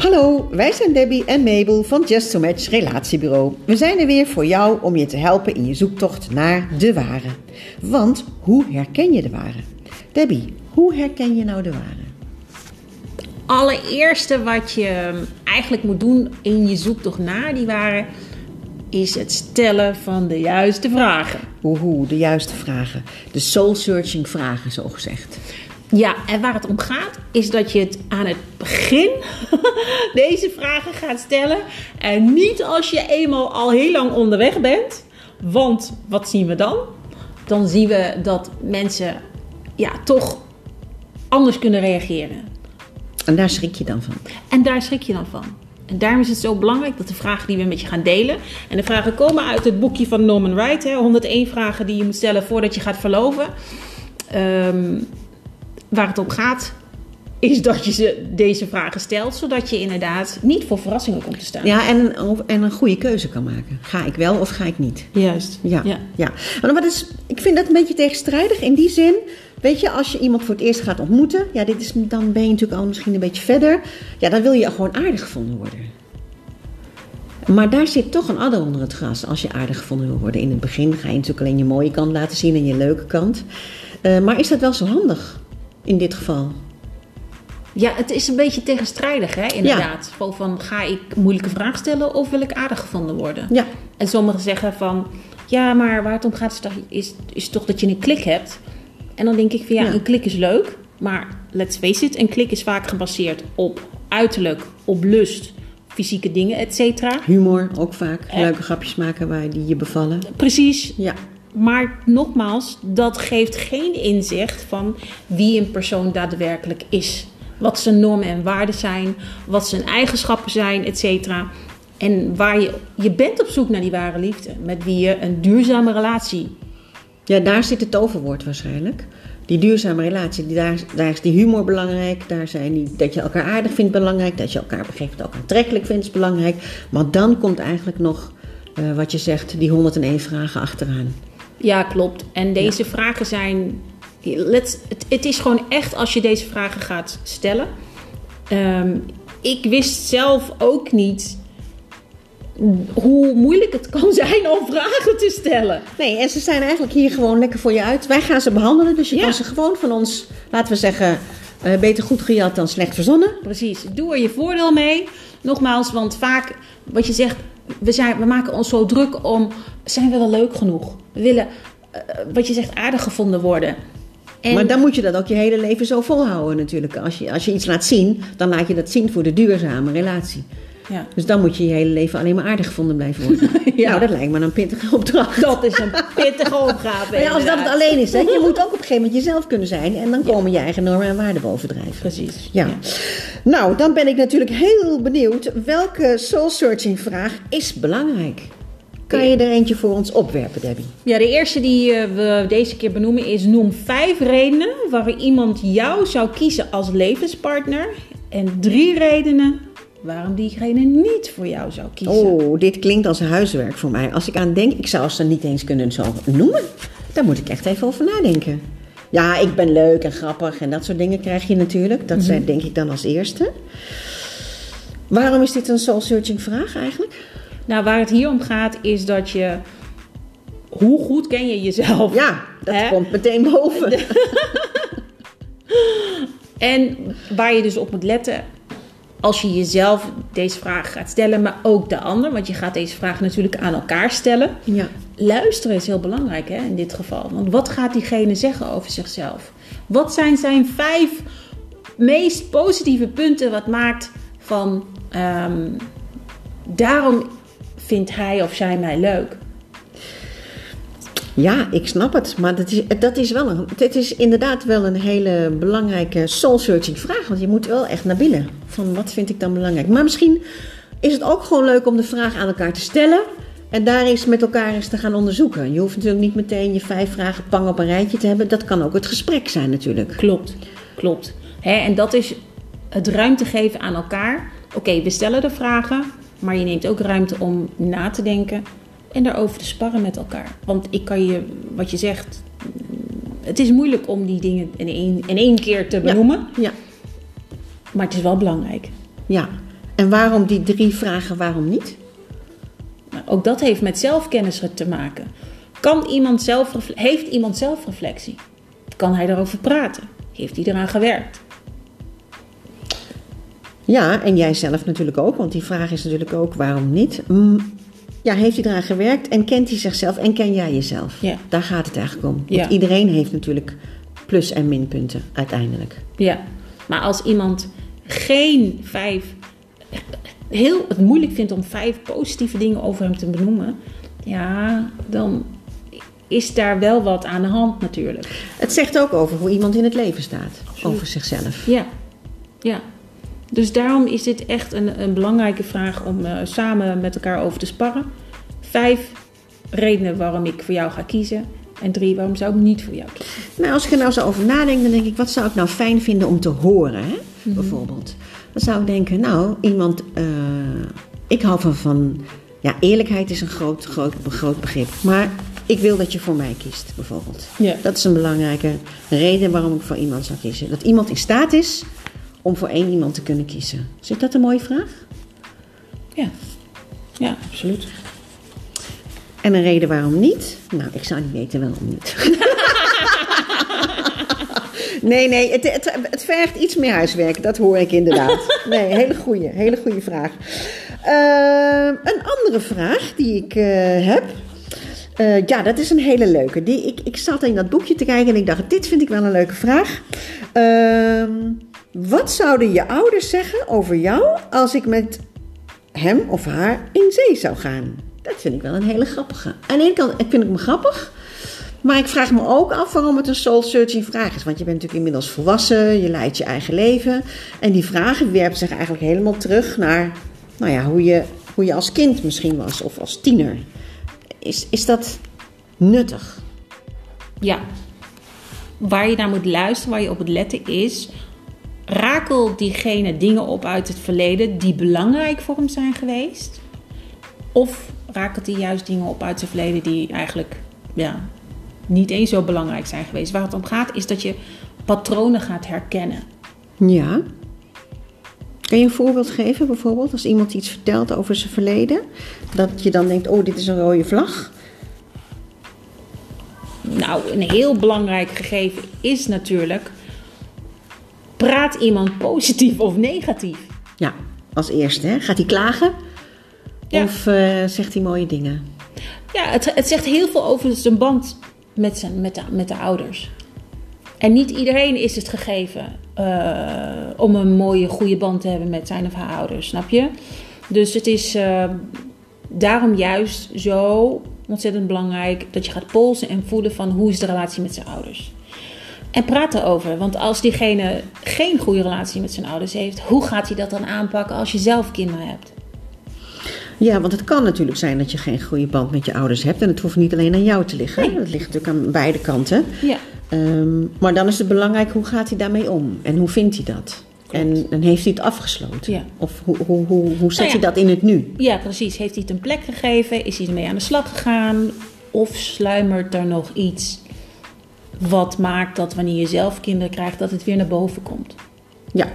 Hallo, wij zijn Debbie en Mabel van Just to Match Relatiebureau. We zijn er weer voor jou om je te helpen in je zoektocht naar de ware. Want hoe herken je de ware? Debbie, hoe herken je nou de ware? Allereerste wat je eigenlijk moet doen in je zoektocht naar die ware is het stellen van de juiste vragen. Hoe, de juiste vragen. De soul-searching vragen, zo gezegd. Ja, en waar het om gaat is dat je het aan het begin deze vragen gaat stellen. En niet als je eenmaal al heel lang onderweg bent. Want wat zien we dan? Dan zien we dat mensen ja, toch anders kunnen reageren. En daar schrik je dan van? En daar schrik je dan van. En daarom is het zo belangrijk dat de vragen die we met je gaan delen. En de vragen komen uit het boekje van Norman Wright. Hè, 101 vragen die je moet stellen voordat je gaat verloven. Um, waar het om gaat, is dat je ze deze vragen stelt, zodat je inderdaad niet voor verrassingen komt te staan. Ja, en, en een goede keuze kan maken. Ga ik wel of ga ik niet? Juist. Ja. ja. Maar wat is, ik vind dat een beetje tegenstrijdig in die zin. Weet je, als je iemand voor het eerst gaat ontmoeten, ja, dit is, dan ben je natuurlijk al misschien een beetje verder. Ja, dan wil je gewoon aardig gevonden worden. Maar daar zit toch een adder onder het gras als je aardig gevonden wil worden. In het begin ga je natuurlijk alleen je mooie kant laten zien en je leuke kant. Uh, maar is dat wel zo handig? In dit geval. Ja, het is een beetje tegenstrijdig, hè, inderdaad. Ja. Van, ga ik moeilijke vragen stellen of wil ik aardig gevonden worden? Ja. En sommigen zeggen van, ja, maar waar het om gaat is, is, toch dat je een klik hebt. En dan denk ik van, ja, een klik is leuk. Maar let's face it, een klik is vaak gebaseerd op uiterlijk, op lust, fysieke dingen, et cetera. Humor ook vaak. Leuke grapjes maken waar die je bevallen. Precies. Ja. Maar nogmaals, dat geeft geen inzicht van wie een persoon daadwerkelijk is. Wat zijn normen en waarden zijn, wat zijn eigenschappen zijn, etc. En waar je, je bent op zoek naar die ware liefde, met wie je een duurzame relatie. Ja, daar zit het toverwoord waarschijnlijk. Die duurzame relatie, die, daar, is die humor belangrijk. Daar zijn die, dat je elkaar aardig vindt belangrijk. Dat je elkaar begrijpt ook aantrekkelijk vindt is belangrijk. Maar dan komt eigenlijk nog uh, wat je zegt, die 101 vragen achteraan. Ja, klopt. En deze vragen zijn. Let's, het, het, is gewoon echt als je deze vragen gaat stellen. Um, ik wist zelf ook niet hoe moeilijk het kan zijn om vragen te stellen. Nee, en ze zijn eigenlijk hier gewoon lekker voor je uit. Wij gaan ze behandelen, dus je kan ze gewoon van ons, laten we zeggen, uh, beter goed gejat dan slecht verzonnen. Precies, doe er je voordeel mee. Nogmaals, want vaak wat je zegt, we, zijn, we maken ons zo druk om, zijn we wel leuk genoeg? We willen, uh, wat je zegt, aardig gevonden worden. En... Maar dan moet je dat ook je hele leven zo volhouden natuurlijk. Als je, als je iets laat zien, dan laat je dat zien voor de duurzame relatie. Ja. Dus dan moet je je hele leven alleen maar aardig gevonden blijven worden. ja. Nou, dat lijkt me een pittige opdracht. Dat is een pittige opgave. ja, als dat het alleen is, hè. je moet ook op een gegeven moment jezelf kunnen zijn. En dan komen je eigen normen en waarden bovendrijven. Precies. Ja. Nou, dan ben ik natuurlijk heel benieuwd. Welke soul-searching vraag is belangrijk? Kan je er eentje voor ons opwerpen, Debbie? Ja, de eerste die eh, we deze keer benoemen is: noem vijf redenen waarom iemand jou zou kiezen als levenspartner. En drie redenen waarom diegene niet voor jou zou kiezen. Oh, dit klinkt als huiswerk voor mij. Als ik aan denk, ik zou ze niet eens kunnen zo noemen. Daar moet ik echt even over nadenken. Ja, ik ben leuk en grappig en dat soort dingen krijg je natuurlijk. Dat zijn denk ik dan als eerste. Waarom is dit een soul-searching vraag eigenlijk? Nou, waar het hier om gaat is dat je... Hoe goed ken je jezelf? Ja, dat komt meteen boven. en waar je dus op moet letten als je jezelf deze vraag gaat stellen, maar ook de ander, want je gaat deze vraag natuurlijk aan elkaar stellen. Ja. Luisteren is heel belangrijk hè, in dit geval. Want wat gaat diegene zeggen over zichzelf? Wat zijn zijn vijf meest positieve punten wat maakt van um, daarom vindt hij of zij mij leuk? Ja, ik snap het. Maar dat is, dat is wel een, het is inderdaad wel een hele belangrijke soul-searching vraag. Want je moet wel echt naar binnen. Van wat vind ik dan belangrijk? Maar misschien is het ook gewoon leuk om de vraag aan elkaar te stellen. En daar eens met elkaar eens te gaan onderzoeken. Je hoeft natuurlijk niet meteen je vijf vragen pang op een rijtje te hebben. Dat kan ook het gesprek zijn natuurlijk. Klopt, klopt. en dat is het ruimte geven aan elkaar. Oké, we stellen de vragen. Maar je neemt ook ruimte om na te denken en daarover te sparren met elkaar. Want ik kan je, wat je zegt, het is moeilijk om die dingen in één, in één keer te benoemen. Ja, Maar het is wel belangrijk. Ja. En waarom die drie vragen, waarom niet? Nou, ook dat heeft met zelfkennis te maken. Kan iemand zelf, heeft iemand zelfreflectie? Kan hij daarover praten? Heeft hij eraan gewerkt? Ja, en jij zelf natuurlijk ook, want die vraag is natuurlijk ook waarom niet. Ja, heeft hij eraan gewerkt en kent hij zichzelf en ken jij jezelf? Ja. Daar gaat het eigenlijk om. Want Ja. iedereen heeft natuurlijk plus- en minpunten uiteindelijk. Ja, maar als iemand geen vijf, heel het moeilijk vindt om vijf positieve dingen over hem te benoemen, ja, dan is daar wel wat aan de hand natuurlijk. Het zegt ook over hoe iemand in het leven staat, over zichzelf. Ja, ja. Dus daarom is dit echt een, een belangrijke vraag om eh, samen met elkaar over te sparren. Vijf redenen waarom ik voor jou ga kiezen. En drie, waarom zou ik niet voor jou kiezen? Nou, als ik er nou zo over nadenk, dan denk ik, wat zou ik nou fijn vinden om te horen, hè? bijvoorbeeld. Dan zou ik denken, nou, iemand, eh, ik hou van, van, ja, eerlijkheid is een groot, groot, groot begrip. Maar ik wil dat je voor mij kiest, bijvoorbeeld. Ja. Dat is een belangrijke reden waarom ik voor iemand zou kiezen. Dat iemand in staat is om voor één iemand te kunnen kiezen. Is dat een mooie vraag? Ja, ja absoluut. En een reden waarom niet? Nou, ik zou niet weten waarom niet. nee, nee, het, het, het vergt iets meer huiswerk. Dat hoor ik inderdaad. Nee, hele goede, hele goede vraag. Ehm, een andere vraag die ik eh, heb. Eh, ja, dat is een hele leuke. Die, ik, ik zat in dat boekje te kijken en ik dacht, dit vind ik wel een leuke vraag. Ehm, wat zouden je ouders zeggen over jou als ik met hem of haar in zee zou gaan? Dat vind ik wel een hele grappige. Aan de ene kant vind ik hem grappig. Maar ik vraag me ook af waarom het een soul-searching vraag is. Want je bent natuurlijk inmiddels volwassen, je leidt je eigen leven. En die vraag werpt zich eigenlijk helemaal terug naar nou ja, hoe, je, hoe je als kind misschien was of als tiener. Is, is dat nuttig? Ja. Waar je naar moet luisteren, waar je op moet letten is... rakel diegene dingen op uit het verleden die belangrijk voor hem zijn geweest? Of rakelt hij juist dingen op uit zijn verleden die eigenlijk ja, niet eens zo belangrijk zijn geweest? Waar het om gaat is dat je patronen gaat herkennen. Ja. Kan je een voorbeeld geven, bijvoorbeeld, als iemand iets vertelt over zijn verleden? Dat je dan denkt, oh, dit is een rode vlag. Nou, een heel belangrijk gegeven is natuurlijk... praat iemand positief of negatief? Ja, als eerste. Hè? Gaat hij klagen? Ja. Of eh, zegt hij mooie dingen? Ja, het, het zegt heel veel over zijn band met, zijn, met, de, met de ouders. En niet iedereen is het gegeven eh, om een mooie, goede band te hebben met zijn of haar ouders, snap je? Dus het is eh, daarom juist zo ontzettend belangrijk dat je gaat polsen en voelen van hoe is de relatie met zijn ouders. En praat erover, want als diegene geen goede relatie met zijn ouders heeft, hoe gaat hij dat dan aanpakken als je zelf kinderen hebt? Ja, want het kan natuurlijk zijn dat je geen goede band met je ouders hebt. En het hoeft niet alleen aan jou te liggen. Nee. Het ligt natuurlijk aan beide kanten. Ja, Ehm, maar dan is het belangrijk, hoe gaat hij daarmee om? En hoe vindt hij dat? En, en heeft hij het afgesloten? Ja. Of hoe, hoe, hoe, hoe zet Nou ja. hij dat in het nu? Ja, precies. Heeft hij het een plek gegeven? Is hij ermee aan de slag gegaan? Of sluimert er nog iets wat maakt dat wanneer je zelf kinderen krijgt, dat het weer naar boven komt? Ja,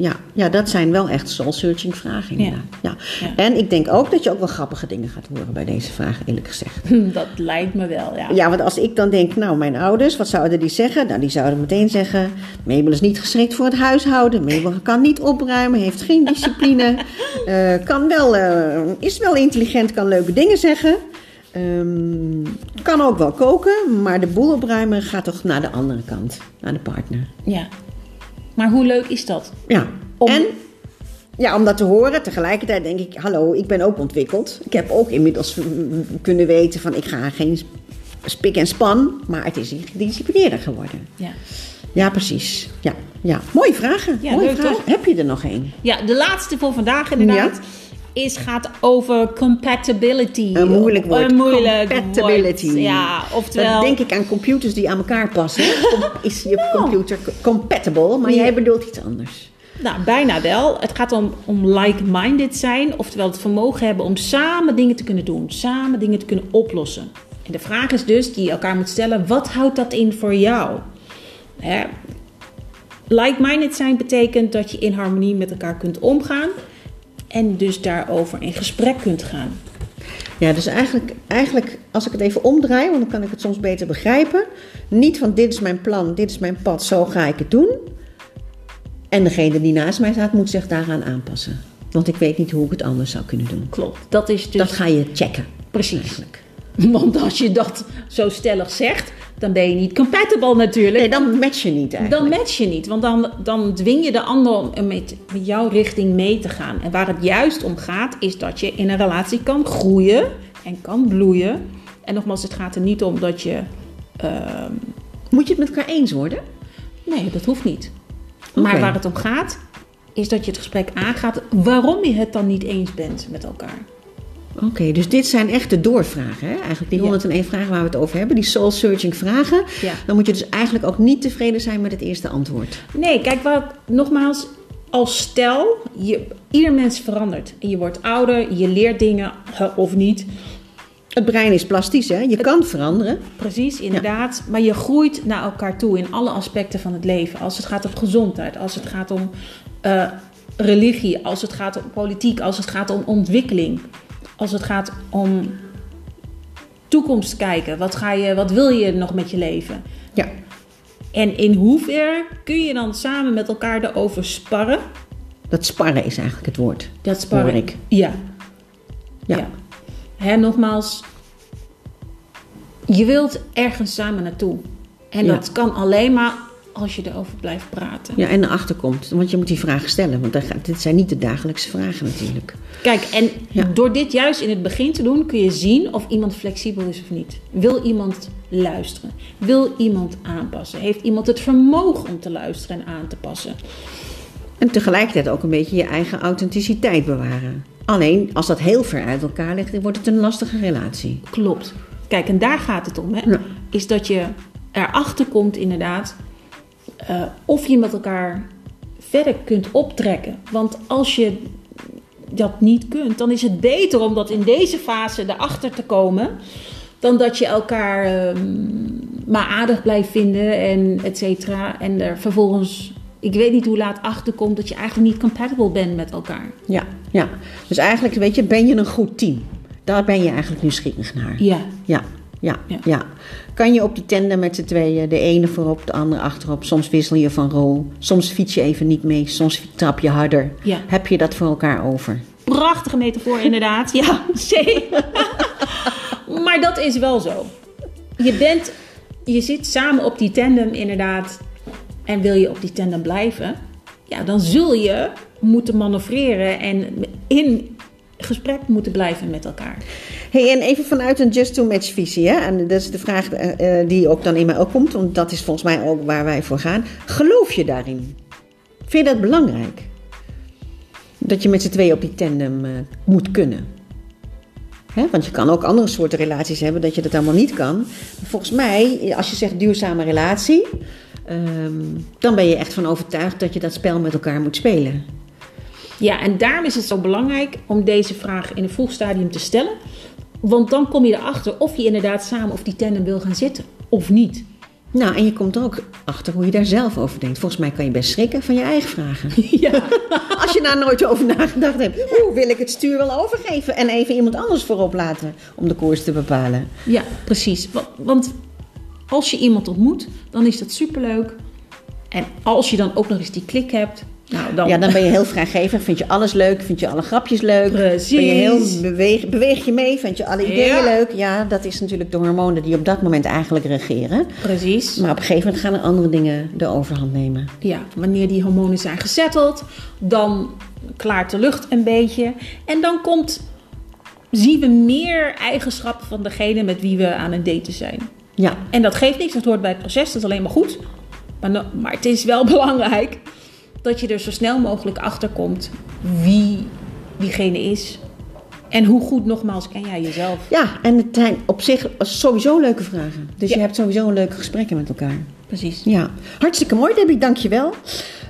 ja, ja dat zijn wel echt soul-searching vragen inderdaad. Ja. Ja. En ik denk ook dat je ook wel grappige dingen gaat horen bij deze vraag, eerlijk gezegd. Dat lijkt me wel, ja. Ja, want als ik dan denk, nou, mijn ouders, wat zouden die zeggen? Nou, die zouden meteen zeggen: Mabel is niet geschikt voor het huishouden. Mabel kan niet opruimen, heeft geen discipline. eh, kan wel, eh, is wel intelligent, kan leuke dingen zeggen. Ehm, kan ook wel koken, maar de boel opruimen gaat toch naar de andere kant, naar de partner. ja. Maar hoe leuk is dat? Ja, Om- en ja, om dat te horen, tegelijkertijd denk ik, hallo, ik ben ook ontwikkeld. Ik heb ook inmiddels kunnen weten van, ik ga geen spik en span, maar het is gedisciplineerder geworden. Ja. Ja, precies. Ja, ja. mooie vragen. Ja, mooie leuk, vragen. toch? Heb je er nog één? ja, de laatste voor vandaag inderdaad. Is, gaat over compatibility. Een moeilijk woord. Een moeilijk Compatibility. woord. Ja, oftewel... Dan denk ik aan computers die aan elkaar passen. Is je computer co- compatible, maar jij bedoelt iets anders. Nou, bijna wel. Het gaat om, om like-minded zijn. Oftewel het vermogen hebben om samen dingen te kunnen doen. Samen dingen te kunnen oplossen. En de vraag is dus, die je elkaar moet stellen. Wat houdt dat in voor jou? Like-minded zijn betekent dat je in harmonie met elkaar kunt omgaan. En dus daarover in gesprek kunt gaan. Ja, dus eigenlijk, eigenlijk, als ik het even omdraai, want dan kan ik het soms beter begrijpen. Niet van dit is mijn plan, dit is mijn pad, zo ga ik het doen. En degene die naast mij staat, moet zich daaraan aanpassen. Want ik weet niet hoe ik het anders zou kunnen doen. Klopt. Dat is dus Dat ga je checken. precies. Eigenlijk. Want als je dat zo stellig zegt, dan ben je niet compatible natuurlijk. Nee, dan match je niet eigenlijk. Dan match je niet, want dan, dan dwing je de ander om met, met jouw richting mee te gaan. En waar het juist om gaat, is dat je in een relatie kan groeien en kan bloeien. En nogmaals, het gaat er niet om dat je. ehm, Moet je het met elkaar eens worden? nee, dat hoeft niet. Maar waar het om gaat, is dat je het gesprek aangaat waarom je het dan niet eens bent met elkaar. Oké, dus dit zijn echt de doorvragen. Hè? Eigenlijk die Ja. 101 vragen waar we het over hebben. Die soul-searching vragen. Ja. Dan moet je dus eigenlijk ook niet tevreden zijn met het eerste antwoord. Nee, kijk, wat, nogmaals, als stel, je, ieder mens verandert. Je wordt ouder, je leert dingen of niet. Het brein is plastisch, hè? Je kan veranderen. Precies, inderdaad. Maar je groeit naar elkaar toe in alle aspecten van het leven. Als het gaat om gezondheid, als het gaat om eh, religie, als het gaat om politiek, als het gaat om ontwikkeling, als het gaat om toekomst kijken. Wat, ga je, wat wil je nog met je leven? Ja. En in hoeverre kun je dan samen met elkaar erover sparren? Dat sparren is eigenlijk het woord. Dat sparren. Hoor ik. Ja. Ja. ja. Hè, nogmaals, je wilt ergens samen naartoe. En Ja. dat kan alleen maar als je erover blijft praten. Ja, en erachter komt. Want je moet die vragen stellen. Want dit zijn niet de dagelijkse vragen natuurlijk. Kijk, en Ja. door dit juist in het begin te doen, kun je zien of iemand flexibel is of niet. Wil iemand luisteren? Wil iemand aanpassen? Heeft iemand het vermogen om te luisteren en aan te passen? En tegelijkertijd ook een beetje je eigen authenticiteit bewaren. Alleen, als dat heel ver uit elkaar ligt, dan wordt het een lastige relatie. Klopt. Kijk, en daar gaat het om. Hè? Ja. Is dat je erachter komt inderdaad eh, of je met elkaar verder kunt optrekken. Want als je dat niet kunt, dan is het beter om dat in deze fase erachter te komen. Dan dat je elkaar ehm, maar aardig blijft vinden en et cetera. En er vervolgens, ik weet niet hoe laat achter komt dat je eigenlijk niet compatible bent met elkaar. Ja, ja. Dus eigenlijk, weet je, ben je een goed team? Daar ben je eigenlijk nieuwsgierig naar. Ja, Ja, ja, Ja. ja. Kan je op die tandem met z'n tweeën, de ene voorop, de andere achterop. Soms wissel je van rol. Soms fiets je even niet mee. Soms trap je harder. Ja. Heb je dat voor elkaar over? Prachtige metafoor, inderdaad. Ja, zeker. maar dat is wel zo. Je, bent, je zit samen op die tandem, inderdaad. En wil je op die tandem blijven, ja, dan zul je moeten manoeuvreren en in gesprek moeten blijven met elkaar. Hey, en even vanuit een just-to-match visie. Hè? En dat is de vraag eh, eh, die ook dan in mij opkomt. Want dat is volgens mij ook waar wij voor gaan. Geloof je daarin? Vind je dat belangrijk? Dat je met z'n tweeën op die tandem eh, moet kunnen. Hè? Want je kan ook andere soorten relaties hebben dat je dat allemaal niet kan. Volgens mij, als je zegt duurzame relatie, ehm, dan ben je echt van overtuigd dat je dat spel met elkaar moet spelen. Ja, en daarom is het zo belangrijk om deze vraag in een vroeg stadium te stellen. Want dan kom je erachter of je inderdaad samen op die tandem wil gaan zitten of niet. Nou, en je komt er ook achter hoe je daar zelf over denkt. Volgens mij kan je best schrikken van je eigen vragen. Ja. Als je daar nooit over nagedacht hebt. Oeh, wil ik het stuur wel overgeven en even iemand anders voorop laten om de koers te bepalen. Ja, precies. Wa- Want als je iemand ontmoet, dan is dat superleuk. En als je dan ook nog eens die klik hebt, nou dan... Ja, dan ben je heel vrijgevig. Vind je alles leuk? Vind je alle grapjes leuk? Precies. Ben je heel beweeg, beweeg je mee? Vind je alle ideeën Ja. leuk? Ja, dat is natuurlijk de hormonen die op dat moment eigenlijk regeren. Precies. Maar op een gegeven moment gaan er andere dingen de overhand nemen. Ja, wanneer die hormonen zijn gezetteld, dan klaart de lucht een beetje. En dan komt, zien we meer eigenschappen van degene met wie we aan het daten zijn. Ja, En dat geeft niks, dat hoort bij het proces, dat is alleen maar goed. Maar het is wel belangrijk dat je er zo snel mogelijk achter komt wie diegene is. En hoe goed, nogmaals, ken jij jezelf? ja en het zijn op zich sowieso leuke vragen. Dus Ja. je hebt sowieso een leuke gesprekken met elkaar. Precies. Ja, hartstikke mooi Debbie, dankjewel.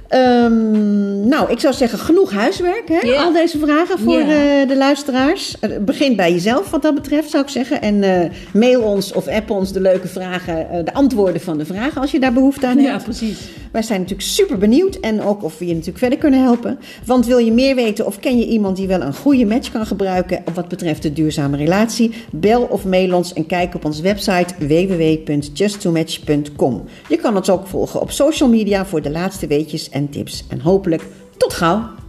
Ehm, nou, ik zou zeggen, genoeg huiswerk. Hè? Al deze vragen voor eh, de luisteraars. Eh, begin bij jezelf wat dat betreft, zou ik zeggen. En eh, mail ons of app ons de leuke vragen, de antwoorden van de vragen als je daar behoefte aan hebt. Ja, precies. Wij zijn natuurlijk super benieuwd en ook of we je natuurlijk verder kunnen helpen. Want wil je meer weten of ken je iemand die wel een goede match kan gebruiken wat betreft de duurzame relatie? Bel of mail ons en kijk op onze website www.justtomatch.com. Je kan ons ook volgen op social media voor de laatste weetjes en tips. En hopelijk tot gauw!